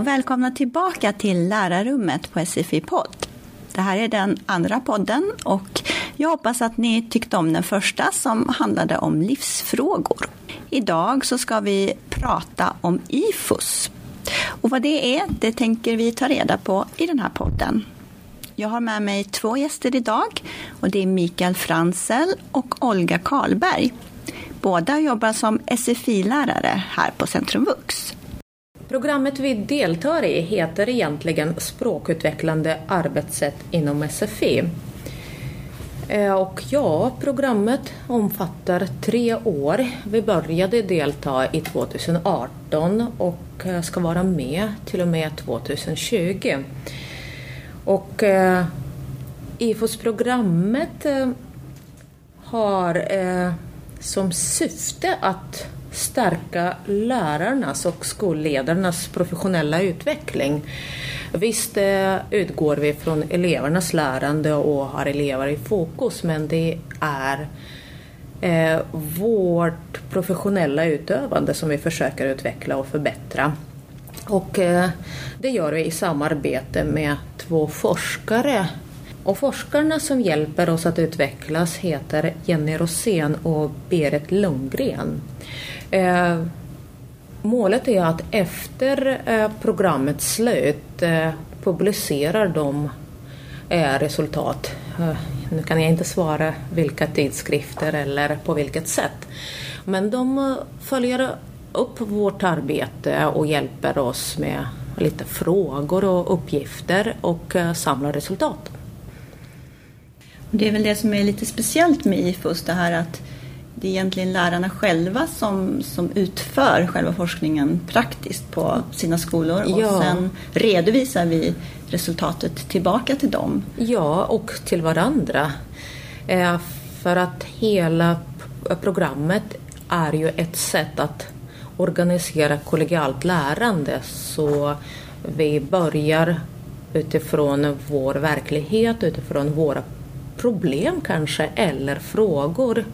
och välkomna tillbaka till lärarrummet på SFI-podd. Det här är den andra podden och jag hoppas att ni tyckte om den första som handlade om livsfrågor. Idag så ska vi prata om IFUS. Och vad det är, det tänker vi ta reda på i den här podden. Jag har med mig två gäster idag och det är Mikael Fransel och Olga Karlberg. Båda jobbar som SFI-lärare här på Centrum Vux. Programmet vi deltar i heter egentligen Språkutvecklande arbetssätt inom SFI. Eh, och ja, programmet omfattar tre år. Vi började delta i 2018 och eh, ska vara med till och med 2020. Och eh, IFOS-programmet eh, har eh, som syfte att stärka lärarnas och skolledarnas professionella utveckling. Visst eh, utgår vi från elevernas lärande och har elever i fokus men det är eh, vårt professionella utövande som vi försöker utveckla och förbättra. Och eh, det gör vi i samarbete med två forskare och forskarna som hjälper oss att utvecklas heter Jenny Rosén och Berit Lundgren. Eh, målet är att efter eh, programmets slut eh, publicerar de eh, resultat. Eh, nu kan jag inte svara vilka tidskrifter eller på vilket sätt. Men de eh, följer upp vårt arbete och hjälper oss med lite frågor och uppgifter och eh, samlar resultat. Det är väl det som är lite speciellt med IFUS, det här att det är egentligen lärarna själva som, som utför själva forskningen praktiskt på sina skolor och ja. sen redovisar vi resultatet tillbaka till dem. Ja, och till varandra. Eh, för att hela programmet är ju ett sätt att organisera kollegialt lärande så vi börjar utifrån vår verklighet, utifrån våra problem kanske eller frågor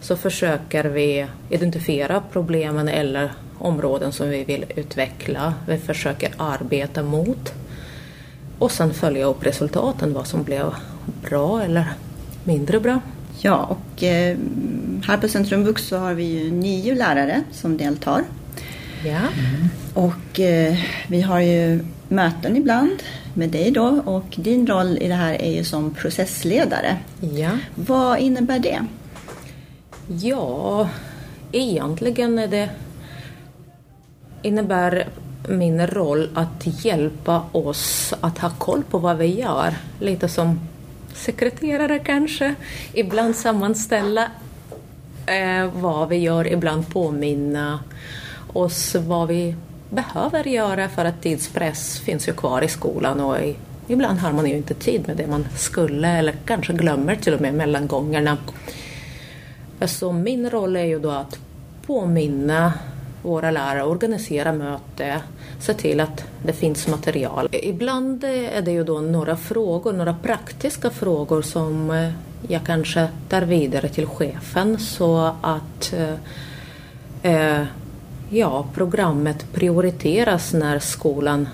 så försöker vi identifiera problemen eller områden som vi vill utveckla. Vi försöker arbeta mot och sen följa upp resultaten, vad som blev bra eller mindre bra. Ja, och eh, här på Centrum Vux så har vi ju nio lärare som deltar. Ja. Mm. Och eh, vi har ju möten ibland med dig då och din roll i det här är ju som processledare. Ja. Vad innebär det? Ja, egentligen är det innebär min roll att hjälpa oss att ha koll på vad vi gör. Lite som sekreterare kanske. Ibland sammanställa eh, vad vi gör, ibland påminna oss vad vi behöver göra för att tidspress finns ju kvar i skolan och i, ibland har man ju inte tid med det man skulle eller kanske glömmer till och med mellan gångerna. Så min roll är ju då att påminna våra lärare, organisera möte, se till att det finns material. Ibland är det ju då några frågor, några praktiska frågor som eh, jag kanske tar vidare till chefen så att eh, eh ja, programmet prioriteras när skolan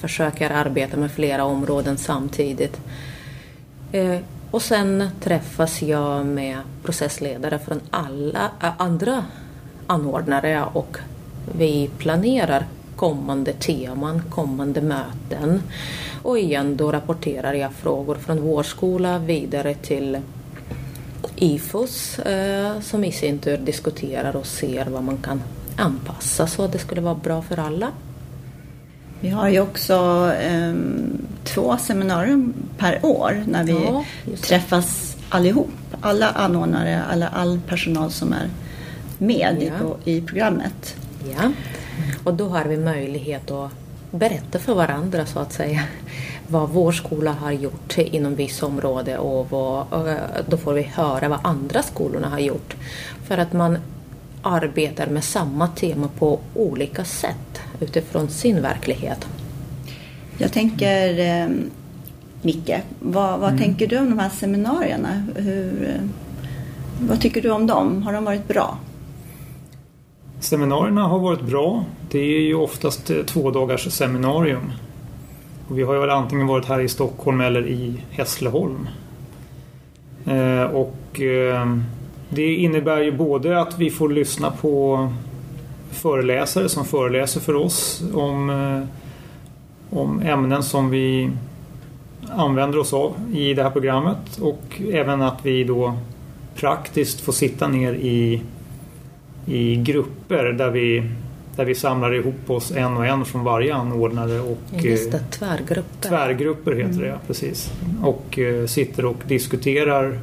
försöker arbeta med flera områden samtidigt. Eh, och sen träffas jag med processledare från alla äh, andra anordnare och vi planerar kommande teman, kommande möten. Och igen då rapporterar jag frågor från vår skola vidare till IFOS eh, som i sin tur diskuterar och ser vad man kan anpassa så att det skulle vara bra för alla. Vi har ju också eh, två seminarium per år när vi ja, träffas allihop. Alla anordnare, alla, all personal som är med ja. i, i programmet. Ja, och då har vi möjlighet att berätta för varandra så att säga vad vår skola har gjort inom vissa område och, vad, och då får vi höra vad andra skolorna har gjort. För att man arbetar med samma tema på olika sätt utifrån sin verklighet. Jag tänker, eh, Micke, vad, vad mm. tänker du om de här seminarierna? Hur, eh, vad tycker du om dem? Har de varit bra? Seminarierna har varit bra. det är ju oftast två dagars seminarium. Och vi har ju antingen varit här i Stockholm eller i Hässleholm. Eh, och eh, det innebär ju både att vi får lyssna på föreläsare som föreläser för oss om, eh, om ämnen som vi använder oss av i det här programmet och även att vi då praktiskt får sitta ner i, i grupper där vi, där vi samlar ihop oss en och en från varje anordnare. Och, Just det, tvärgrupper. Tvärgrupper heter mm. det, ja, precis. Och eh, sitter och diskuterar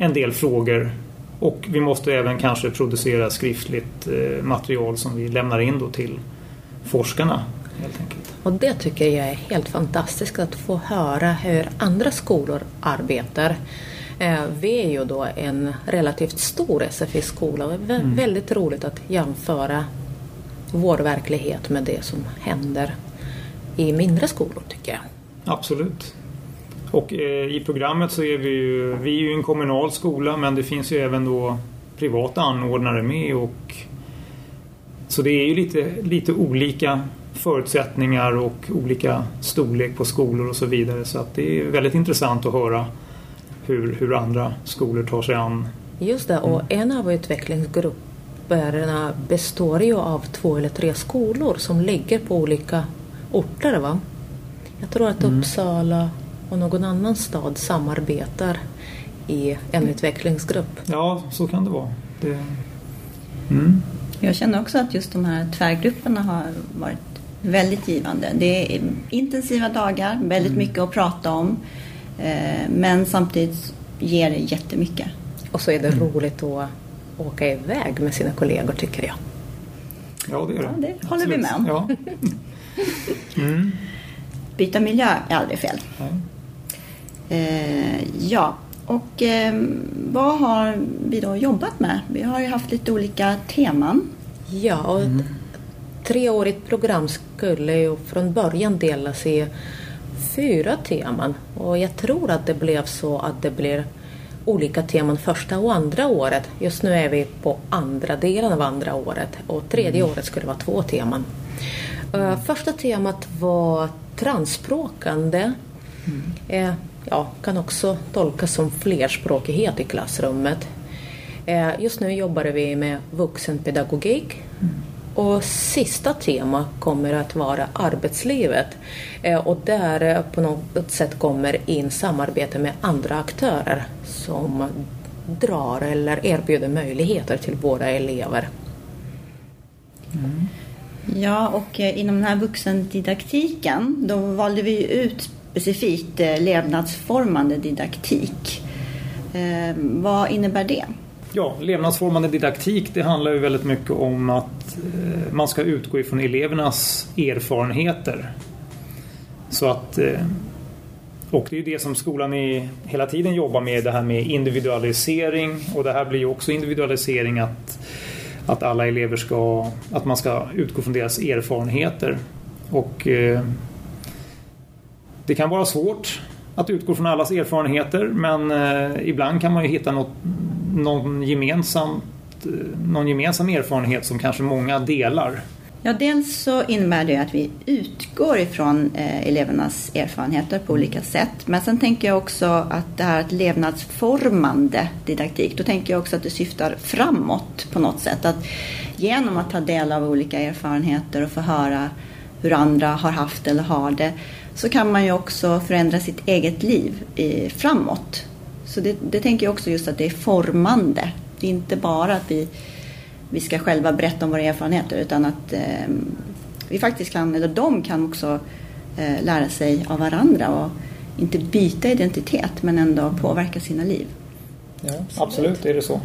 en del frågor och vi måste även kanske producera skriftligt eh, material som vi lämnar in då till forskarna. Helt enkelt. Och det tycker jag är helt fantastiskt att få höra hur andra skolor arbetar. Eh, vi är ju då en relativt stor SFI-skola och det är mm. väldigt roligt att jämföra vår verklighet med det som händer i mindre skolor tycker jag. Absolut. Och eh, i programmet så är vi ju, vi är ju en kommunal skola men det finns ju även då privata anordnare med och så det är ju lite, lite olika förutsättningar och olika storlek på skolor och så vidare så att det är väldigt intressant att höra hur, hur andra skolor tar sig an. Just det, och mm. en av utvecklingsgrupperna består ju av två eller tre skolor som ligger på olika orter va? Jag tror att mm. Uppsala, och någon annan stad samarbetar i en utvecklingsgrupp. Ja, så kan det vara. Det... Mm. Jag känner också att just de här tvärgrupperna har varit väldigt givande. Det är intensiva dagar, väldigt mm. mycket att prata om. Eh, men samtidigt ger det jättemycket. Och så är det mm. roligt att åka iväg med sina kollegor tycker jag. Ja, det är det. Ja, det håller Absolut. vi med om. Ja. Mm. Byta miljö är aldrig fel. Nej. Eh, ja, och eh, vad har vi då jobbat med? Vi har ju haft lite olika teman. Ja, och mm. ett treårigt program skulle ju från början delas i fyra teman och jag tror att det blev så att det blir olika teman första och andra året. Just nu är vi på andra delen av andra året och tredje mm. året skulle vara två teman. Uh, första temat var transspråkande. Mm. Ja, kan också tolkas som flerspråkighet i klassrummet. Eh, just nu jobbar vi med vuxenpedagogik mm. och sista tema kommer att vara arbetslivet eh, och där eh, på något sätt kommer in samarbete med andra aktörer som drar eller erbjuder möjligheter till våra elever. Mm. Ja, och inom den här vuxendidaktiken då valde vi ut specifikt eh, levnadsformande didaktik. Eh, vad innebär det? Ja, levnadsformande didaktik det handlar ju väldigt mycket om att eh, man ska utgå ifrån elevernas erfarenheter. Så att eh, och det är det som skolan är, hela tiden jobbar med, det här med individualisering och det här blir ju också individualisering att, att alla elever ska, att man ska utgå från deras erfarenheter. Och eh, det kan vara svårt att utgå från allas erfarenheter men eh, ibland kan man ju hitta något, någon, gemensamt, eh, någon gemensam erfarenhet som kanske många delar. Ja, dels så innebär det att vi utgår ifrån eh, elevernas erfarenheter på olika sätt. Men sen tänker jag också att det här att levnadsformande didaktik, då tänker jag också att det syftar framåt på något sätt. Att genom att ta del av olika erfarenheter och få höra hur andra har haft eller har det så kan man ju också förändra sitt eget liv framåt. Så det, det tänker jag också just att det är formande. Det är inte bara att vi, vi ska själva berätta om våra erfarenheter utan att eh, vi faktiskt kan, eller de kan också eh, lära sig av varandra och inte byta identitet men ändå påverka sina liv. Ja, absolut är det så.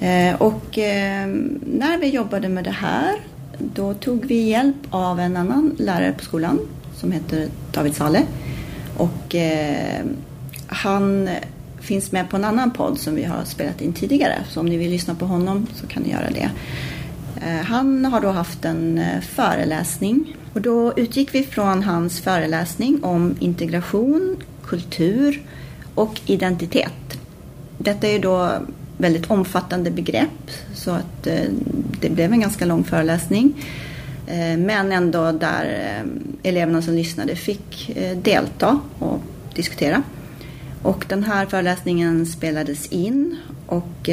Eh, och eh, när vi jobbade med det här då tog vi hjälp av en annan lärare på skolan som heter David Salle. Och eh, han finns med på en annan podd som vi har spelat in tidigare. Så om ni vill lyssna på honom så kan ni göra det. Eh, han har då haft en eh, föreläsning och då utgick vi från hans föreläsning om integration, kultur och identitet. Detta är ju då väldigt omfattande begrepp så att eh, det blev en ganska lång föreläsning. Eh, men ändå där eh, eleverna som lyssnade fick eh, delta och diskutera. Och den här föreläsningen spelades in och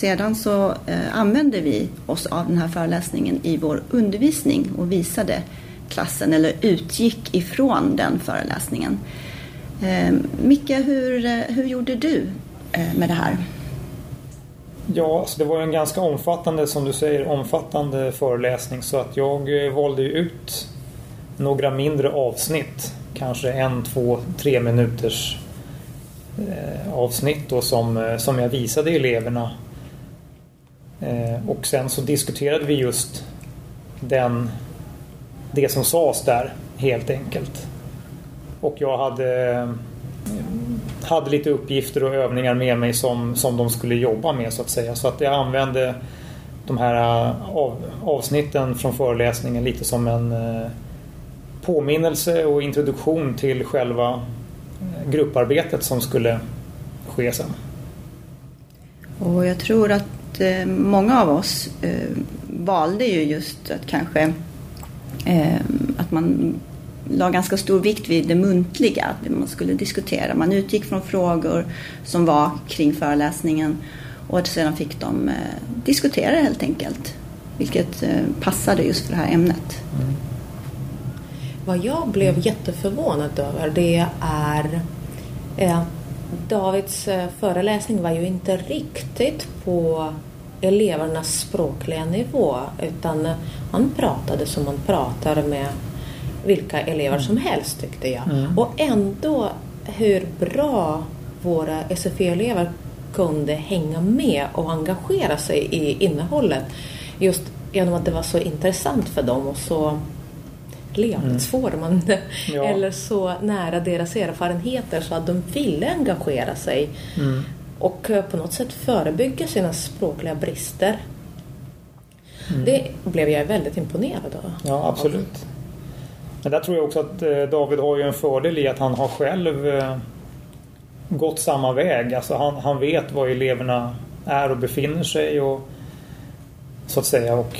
sedan så använde vi oss av den här föreläsningen i vår undervisning och visade klassen eller utgick ifrån den föreläsningen. Micke, hur, hur gjorde du med det här? Ja, alltså det var en ganska omfattande, som du säger, omfattande föreläsning så att jag eh, valde ut några mindre avsnitt. Kanske en, två, tre minuters eh, avsnitt då som, eh, som jag visade eleverna. och sen så diskuterade vi just den, det som sades där helt enkelt. Och jag hade hade lite uppgifter och övningar med mig som, som de skulle jobba med så att säga. Så att jag använde de här eh, av, avsnitten från föreläsningen lite som en eh, påminnelse och introduktion till själva eh, grupparbetet som skulle ske sen. Och jag tror att många av oss valde ju just att kanske att man la ganska stor vikt vid det muntliga, att man skulle diskutera. Man utgick från frågor som var kring föreläsningen och sedan fick de eh, diskutera helt enkelt. Vilket eh, passade just för det här ämnet. Mm. Vad jag blev jätteförvånad över det är eh, Davids eh, föreläsning var ju inte riktigt på elevernas språkliga nivå utan eh, han pratade som man pratar med vilka elever som helst tyckte jag. Mm. Och ändå hur bra våra SFI-elever kunde hänga med och engagera sig i innehållet. Just genom att det var så intressant för dem och så levnadsformande. Mm. Ja. Eller så nära deras erfarenheter så att de ville engagera sig. Mm. Och på något sätt förebygga sina språkliga brister. Mm. Det blev jag väldigt imponerad av. Ja, absolut. Men där tror jag också att eh, David har ju en fördel i att han har själv eh, gått samma väg. Alltså han, han vet var eleverna är och befinner sig och så att säga och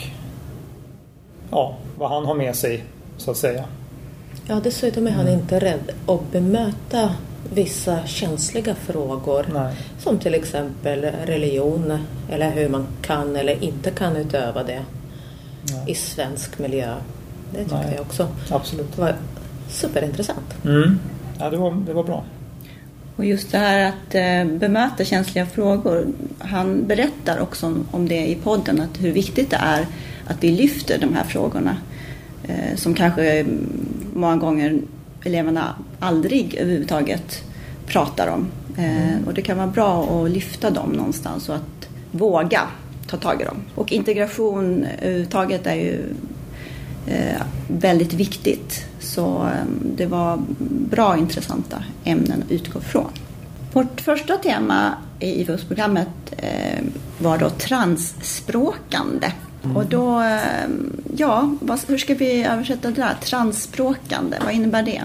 ja, vad han har med sig så att säga. Ja, dessutom är han mm. inte rädd att bemöta vissa känsliga frågor Nej. som till exempel religion eller hur man kan eller inte kan utöva det Nej. i svensk miljö. Det tyckte Nej, jag också. Absolut. Det var superintressant. Mm. Ja, det var, det var bra. Och just det här att eh, bemöta känsliga frågor. Han berättar också om, om det i podden, att hur viktigt det är att vi lyfter de här frågorna. Eh, som kanske många gånger eleverna aldrig överhuvudtaget pratar om. Eh, mm. Och det kan vara bra att lyfta dem någonstans och att våga ta tag i dem. Och integration överhuvudtaget är ju väldigt viktigt. Så eh, det var bra intressanta ämnen att utgå från. Vårt första tema i IFUS-programmet eh, var då transspråkande. Mm. Och då, eh, ja, hur ska vi översätta det där? Transspråkande, vad innebär det?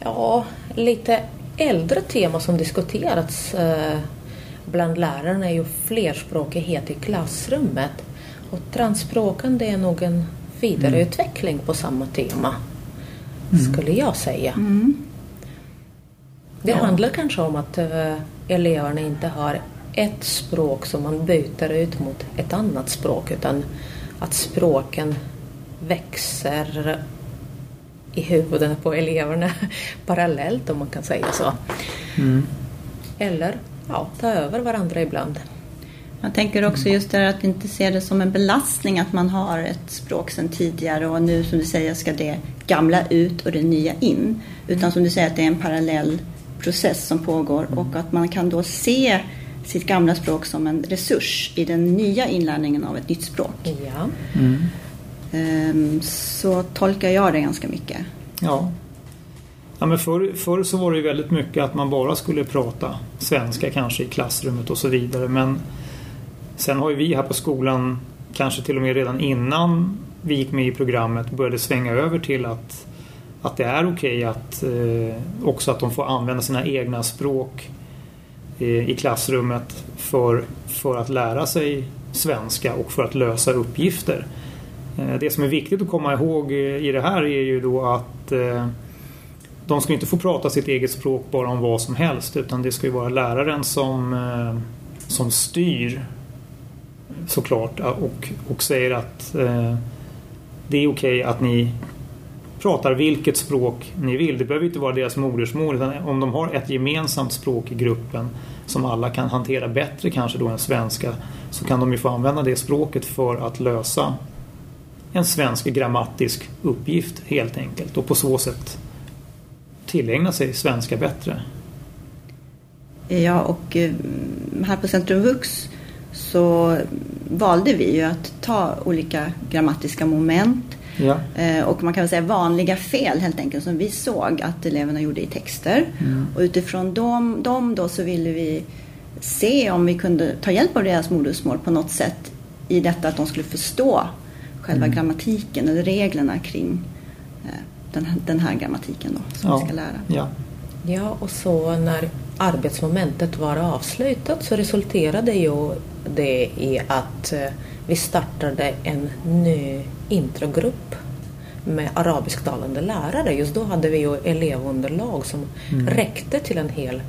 Ja, lite äldre tema som diskuterats eh, bland lärarna är ju flerspråkighet i klassrummet. Och transspråkande är nog en vidareutveckling på samma tema. Mm. Skulle jag säga. Mm. Det ja. handlar kanske om att uh, eleverna inte har ett språk som man byter ut mot ett annat språk utan att språken växer i huvudena på eleverna parallellt om man kan säga så. Mm. Eller ja, ta över varandra ibland. Jag tänker också just det att inte se det som en belastning att man har ett språk sedan tidigare och nu som du säger ska det gamla ut och det nya in. Utan som du säger att det är en parallell process som pågår och att man kan då se sitt gamla språk som en resurs i den nya inlärningen av ett nytt språk. Ja. Mm. Ehm, så tolkar jag det ganska mycket. Ja. Ja, men förr, förr så var det ju väldigt mycket att man bara skulle prata svenska kanske i klassrummet och så vidare. Men Sen har ju vi här på skolan, kanske till och med redan innan vi gick med i programmet, började svänga över till att, att det är okej okay att eh, också att de får använda sina egna språk eh, i klassrummet för, för att lära sig svenska och för att lösa uppgifter. Eh, det som är viktigt att komma ihåg eh, i det här är ju då att eh, de ska inte få prata sitt eget språk bara om vad som helst utan det ska ju vara läraren som, eh, som styr såklart eh, och, och säger att eh, det är okej okay att ni pratar vilket språk ni vill. Det behöver inte vara deras modersmål utan om de har ett gemensamt språk i gruppen som alla kan hantera bättre kanske då än svenska så kan de ju få använda det språket för att lösa en svensk grammatisk uppgift helt enkelt och på så sätt tillägna sig svenska bättre. Ja, och eh, här på Centrum Vux så valde vi ju att ta olika grammatiska moment ja. Eh, och man kan väl säga vanliga fel helt enkelt som vi såg att eleverna gjorde i texter. Mm. Och utifrån dem, dem då så ville vi se om vi kunde ta hjälp av deras modersmål på något sätt i detta att de skulle förstå själva mm. grammatiken eller reglerna kring eh, den, den, här grammatiken då, som ja. vi ska lära. Ja. ja, och så när arbetsmomentet var avslutat så resulterade ju det i att eh, vi startade en ny introgrupp med arabisktalande lärare. Just då hade vi ju elevunderlag som mm. räckte till en hel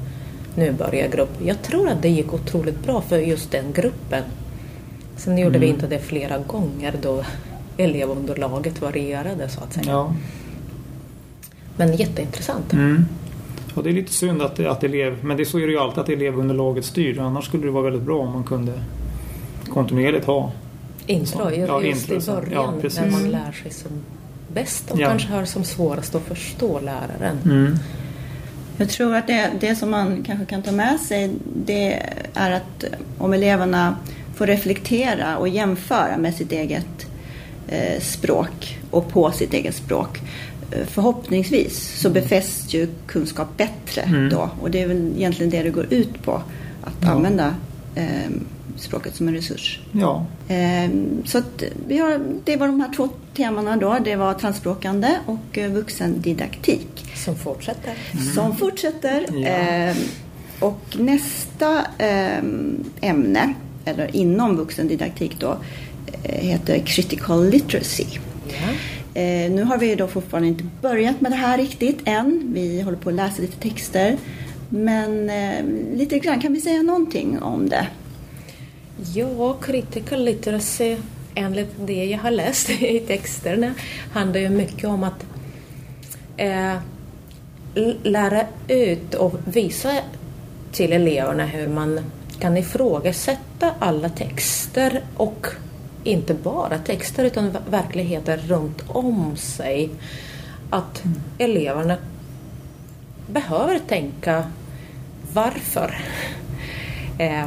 nybörjargrupp. Jag tror att det gick otroligt bra för just den gruppen. Sen gjorde mm. vi inte det flera gånger då elevunderlaget varierade så att säga. Ja. Men jätteintressant. Mm. Och det är lite synd att, att elev, men det så är det ju alltid att elevunderlaget styr. Annars skulle det vara väldigt bra om man kunde kontinuerligt ha intro, ja, just intro, i början ja, när man lär sig som bäst och ja. kanske har som svårast att förstå läraren. Mm. Jag tror att det, det som man kanske kan ta med sig det är att om eleverna får reflektera och jämföra med sitt eget eh, språk och på sitt eget språk förhoppningsvis så befästs ju kunskap bättre mm. då och det är väl egentligen det det går ut på att ja. använda eh, språket som en resurs. Ja. Eh, så att vi har, det var de här två temana då. Det var transspråkande och eh, vuxendidaktik. Som fortsätter. Mm. Som fortsätter. Ja. Eh, och nästa ämne, eller inom vuxendidaktik då, heter critical literacy. Ja. Eh, nu har vi då fortfarande inte börjat med det här riktigt än. Vi håller på att läsa lite texter. Men eh, lite grann, kan vi säga någonting om det? Ja, critical literacy enligt det jag har läst i texterna handlar ju mycket om att eh, lära ut och visa till eleverna hur man kan ifrågasätta alla texter och inte bara texter utan verkligheten runt om sig. Att mm. eleverna behöver tänka varför. Eh,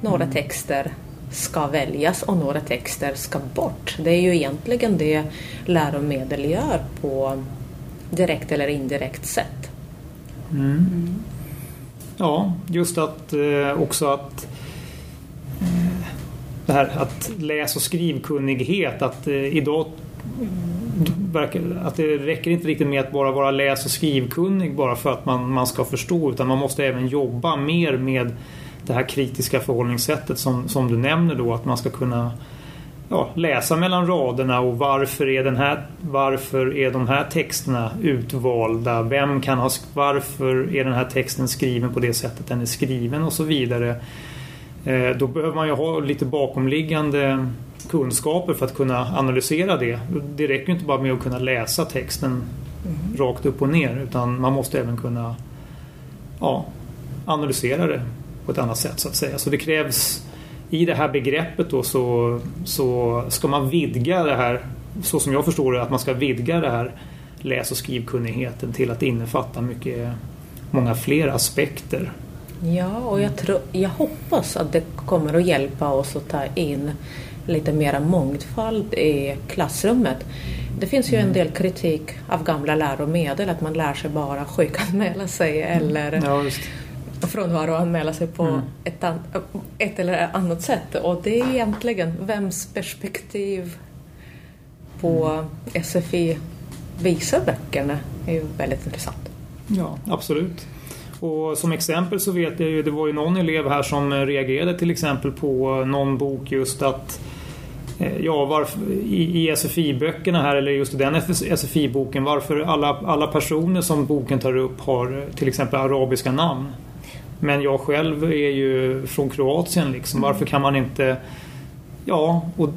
några mm. texter ska väljas och några texter ska bort. Det är ju egentligen det läromedel gör på direkt eller indirekt sätt. Mm. Mm. Ja, just att eh, också att eh, det här att läs och skrivkunnighet att eh, idag att det räcker inte riktigt med att bara vara läs och skrivkunnig bara för att man, man ska förstå utan man måste även jobba mer med det här kritiska förhållningssättet som, som du nämner då att man ska kunna ja, läsa mellan raderna och varför är, den här, varför är de här texterna utvalda? Vem kan ha, varför är den här texten skriven på det sättet den är skriven och så vidare. Eh, då behöver man ju ha lite bakomliggande kunskaper för att kunna analysera det. Det räcker inte bara med att kunna läsa texten mm. rakt upp och ner utan man måste även kunna ja, analysera det på ett annat sätt så att säga. Så det krävs i det här begreppet då så, så ska man vidga det här, så som jag förstår det, att man ska vidga det här läs och skrivkunnigheten till att innefatta mycket, många fler aspekter. Ja, och jag, tror, jag hoppas att det kommer att hjälpa oss att ta in lite mera mångfald i klassrummet. Det finns ju en mm. del kritik av gamla läromedel, att man lär sig bara sjukanmäla sig eller ja, frånvaro och anmäla sig på mm. ett, ett eller annat sätt. Och det är egentligen vems perspektiv på SFI visar böckerna är ju väldigt intressant. Ja, absolut. Och som exempel så vet jag ju, det var ju någon elev här som reagerade till exempel på någon bok just att eh, Ja, varför, i, i SFI-böckerna här eller just i den SFI-boken varför alla, alla personer som boken tar upp har till exempel arabiska namn. Men jag själv är ju från Kroatien liksom. Varför kan man inte... Ja, och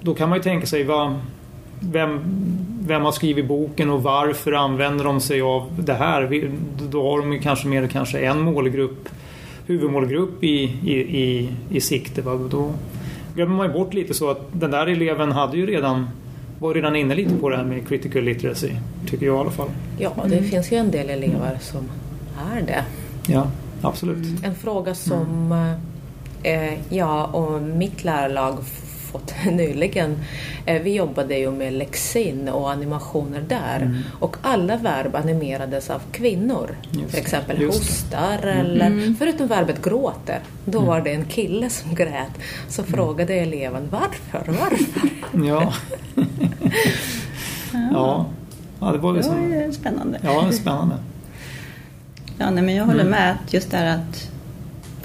då kan man ju tänka sig vad, vem, vem har skrivit boken och varför använder de sig av det här? Då har de ju kanske mer kanske en målgrupp, huvudmålgrupp i, i, i, i sikte. Va? Då glömmer man ju bort lite så att den där eleven hade ju redan var redan inne lite på det här med critical literacy, tycker jag i alla fall. Ja, det mm. finns ju en del elever som är det. Ja, absolut. En fråga som mm. eh, jag och mitt lärarlag fått nyligen. Eh, vi jobbade ju med Lexin och animationer där mm. och alla verb animerades av kvinnor. Just, Till exempel hostar mm. eller mm. förutom verbet gråter. Då mm. var det en kille som grät. Så mm. frågade eleven varför, varför? ja. ja. ja. det var ju så. Det var spännande. Ja, det spännande. Ja, nej, men jag håller med just där att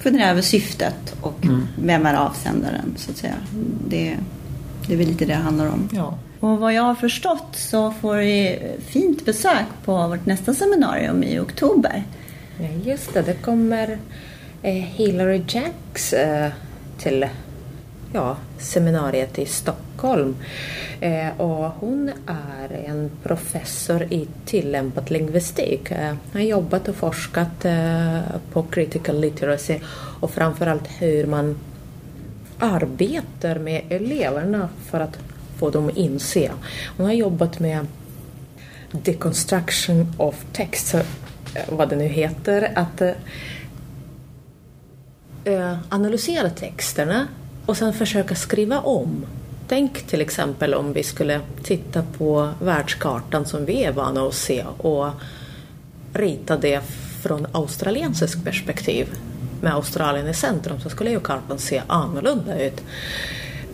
fundera över syftet och mm. vem är avsändaren så att säga. Det, det är väl lite det det handlar om. Ja. Och vad jag har förstått så får vi fint besök på vårt nästa seminarium i oktober. Ja, just det. Det kommer eh, Hillary Jacks eh, till ja, seminariet i Stockholm. Stockholm. Eh, och hon är en professor i tillämpad lingvistik. Hon har jobbat och forskat eh, på critical literacy och framförallt hur man arbetar med eleverna för att få dem att inse. Hon har jobbat med deconstruction of text, vad det nu heter, att analysera texterna och sen försöka skriva om. Tänk till exempel om vi skulle titta på världskartan som vi är vana att se och rita det från australiensiskt perspektiv. Med Australien i centrum så skulle ju kartan se annorlunda ut.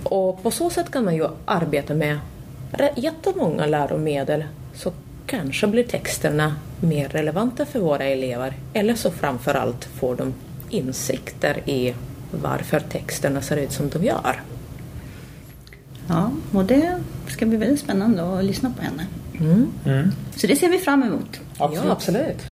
Och på så sätt kan man ju arbeta med jättemånga läromedel så kanske blir texterna mer relevanta för våra elever eller så framförallt får de insikter i varför texterna ser ut som de gör. Ja, och det ska bli väldigt spännande att lyssna på henne. Mm. Mm. Så det ser vi fram emot. Absolut. Ja, absolut.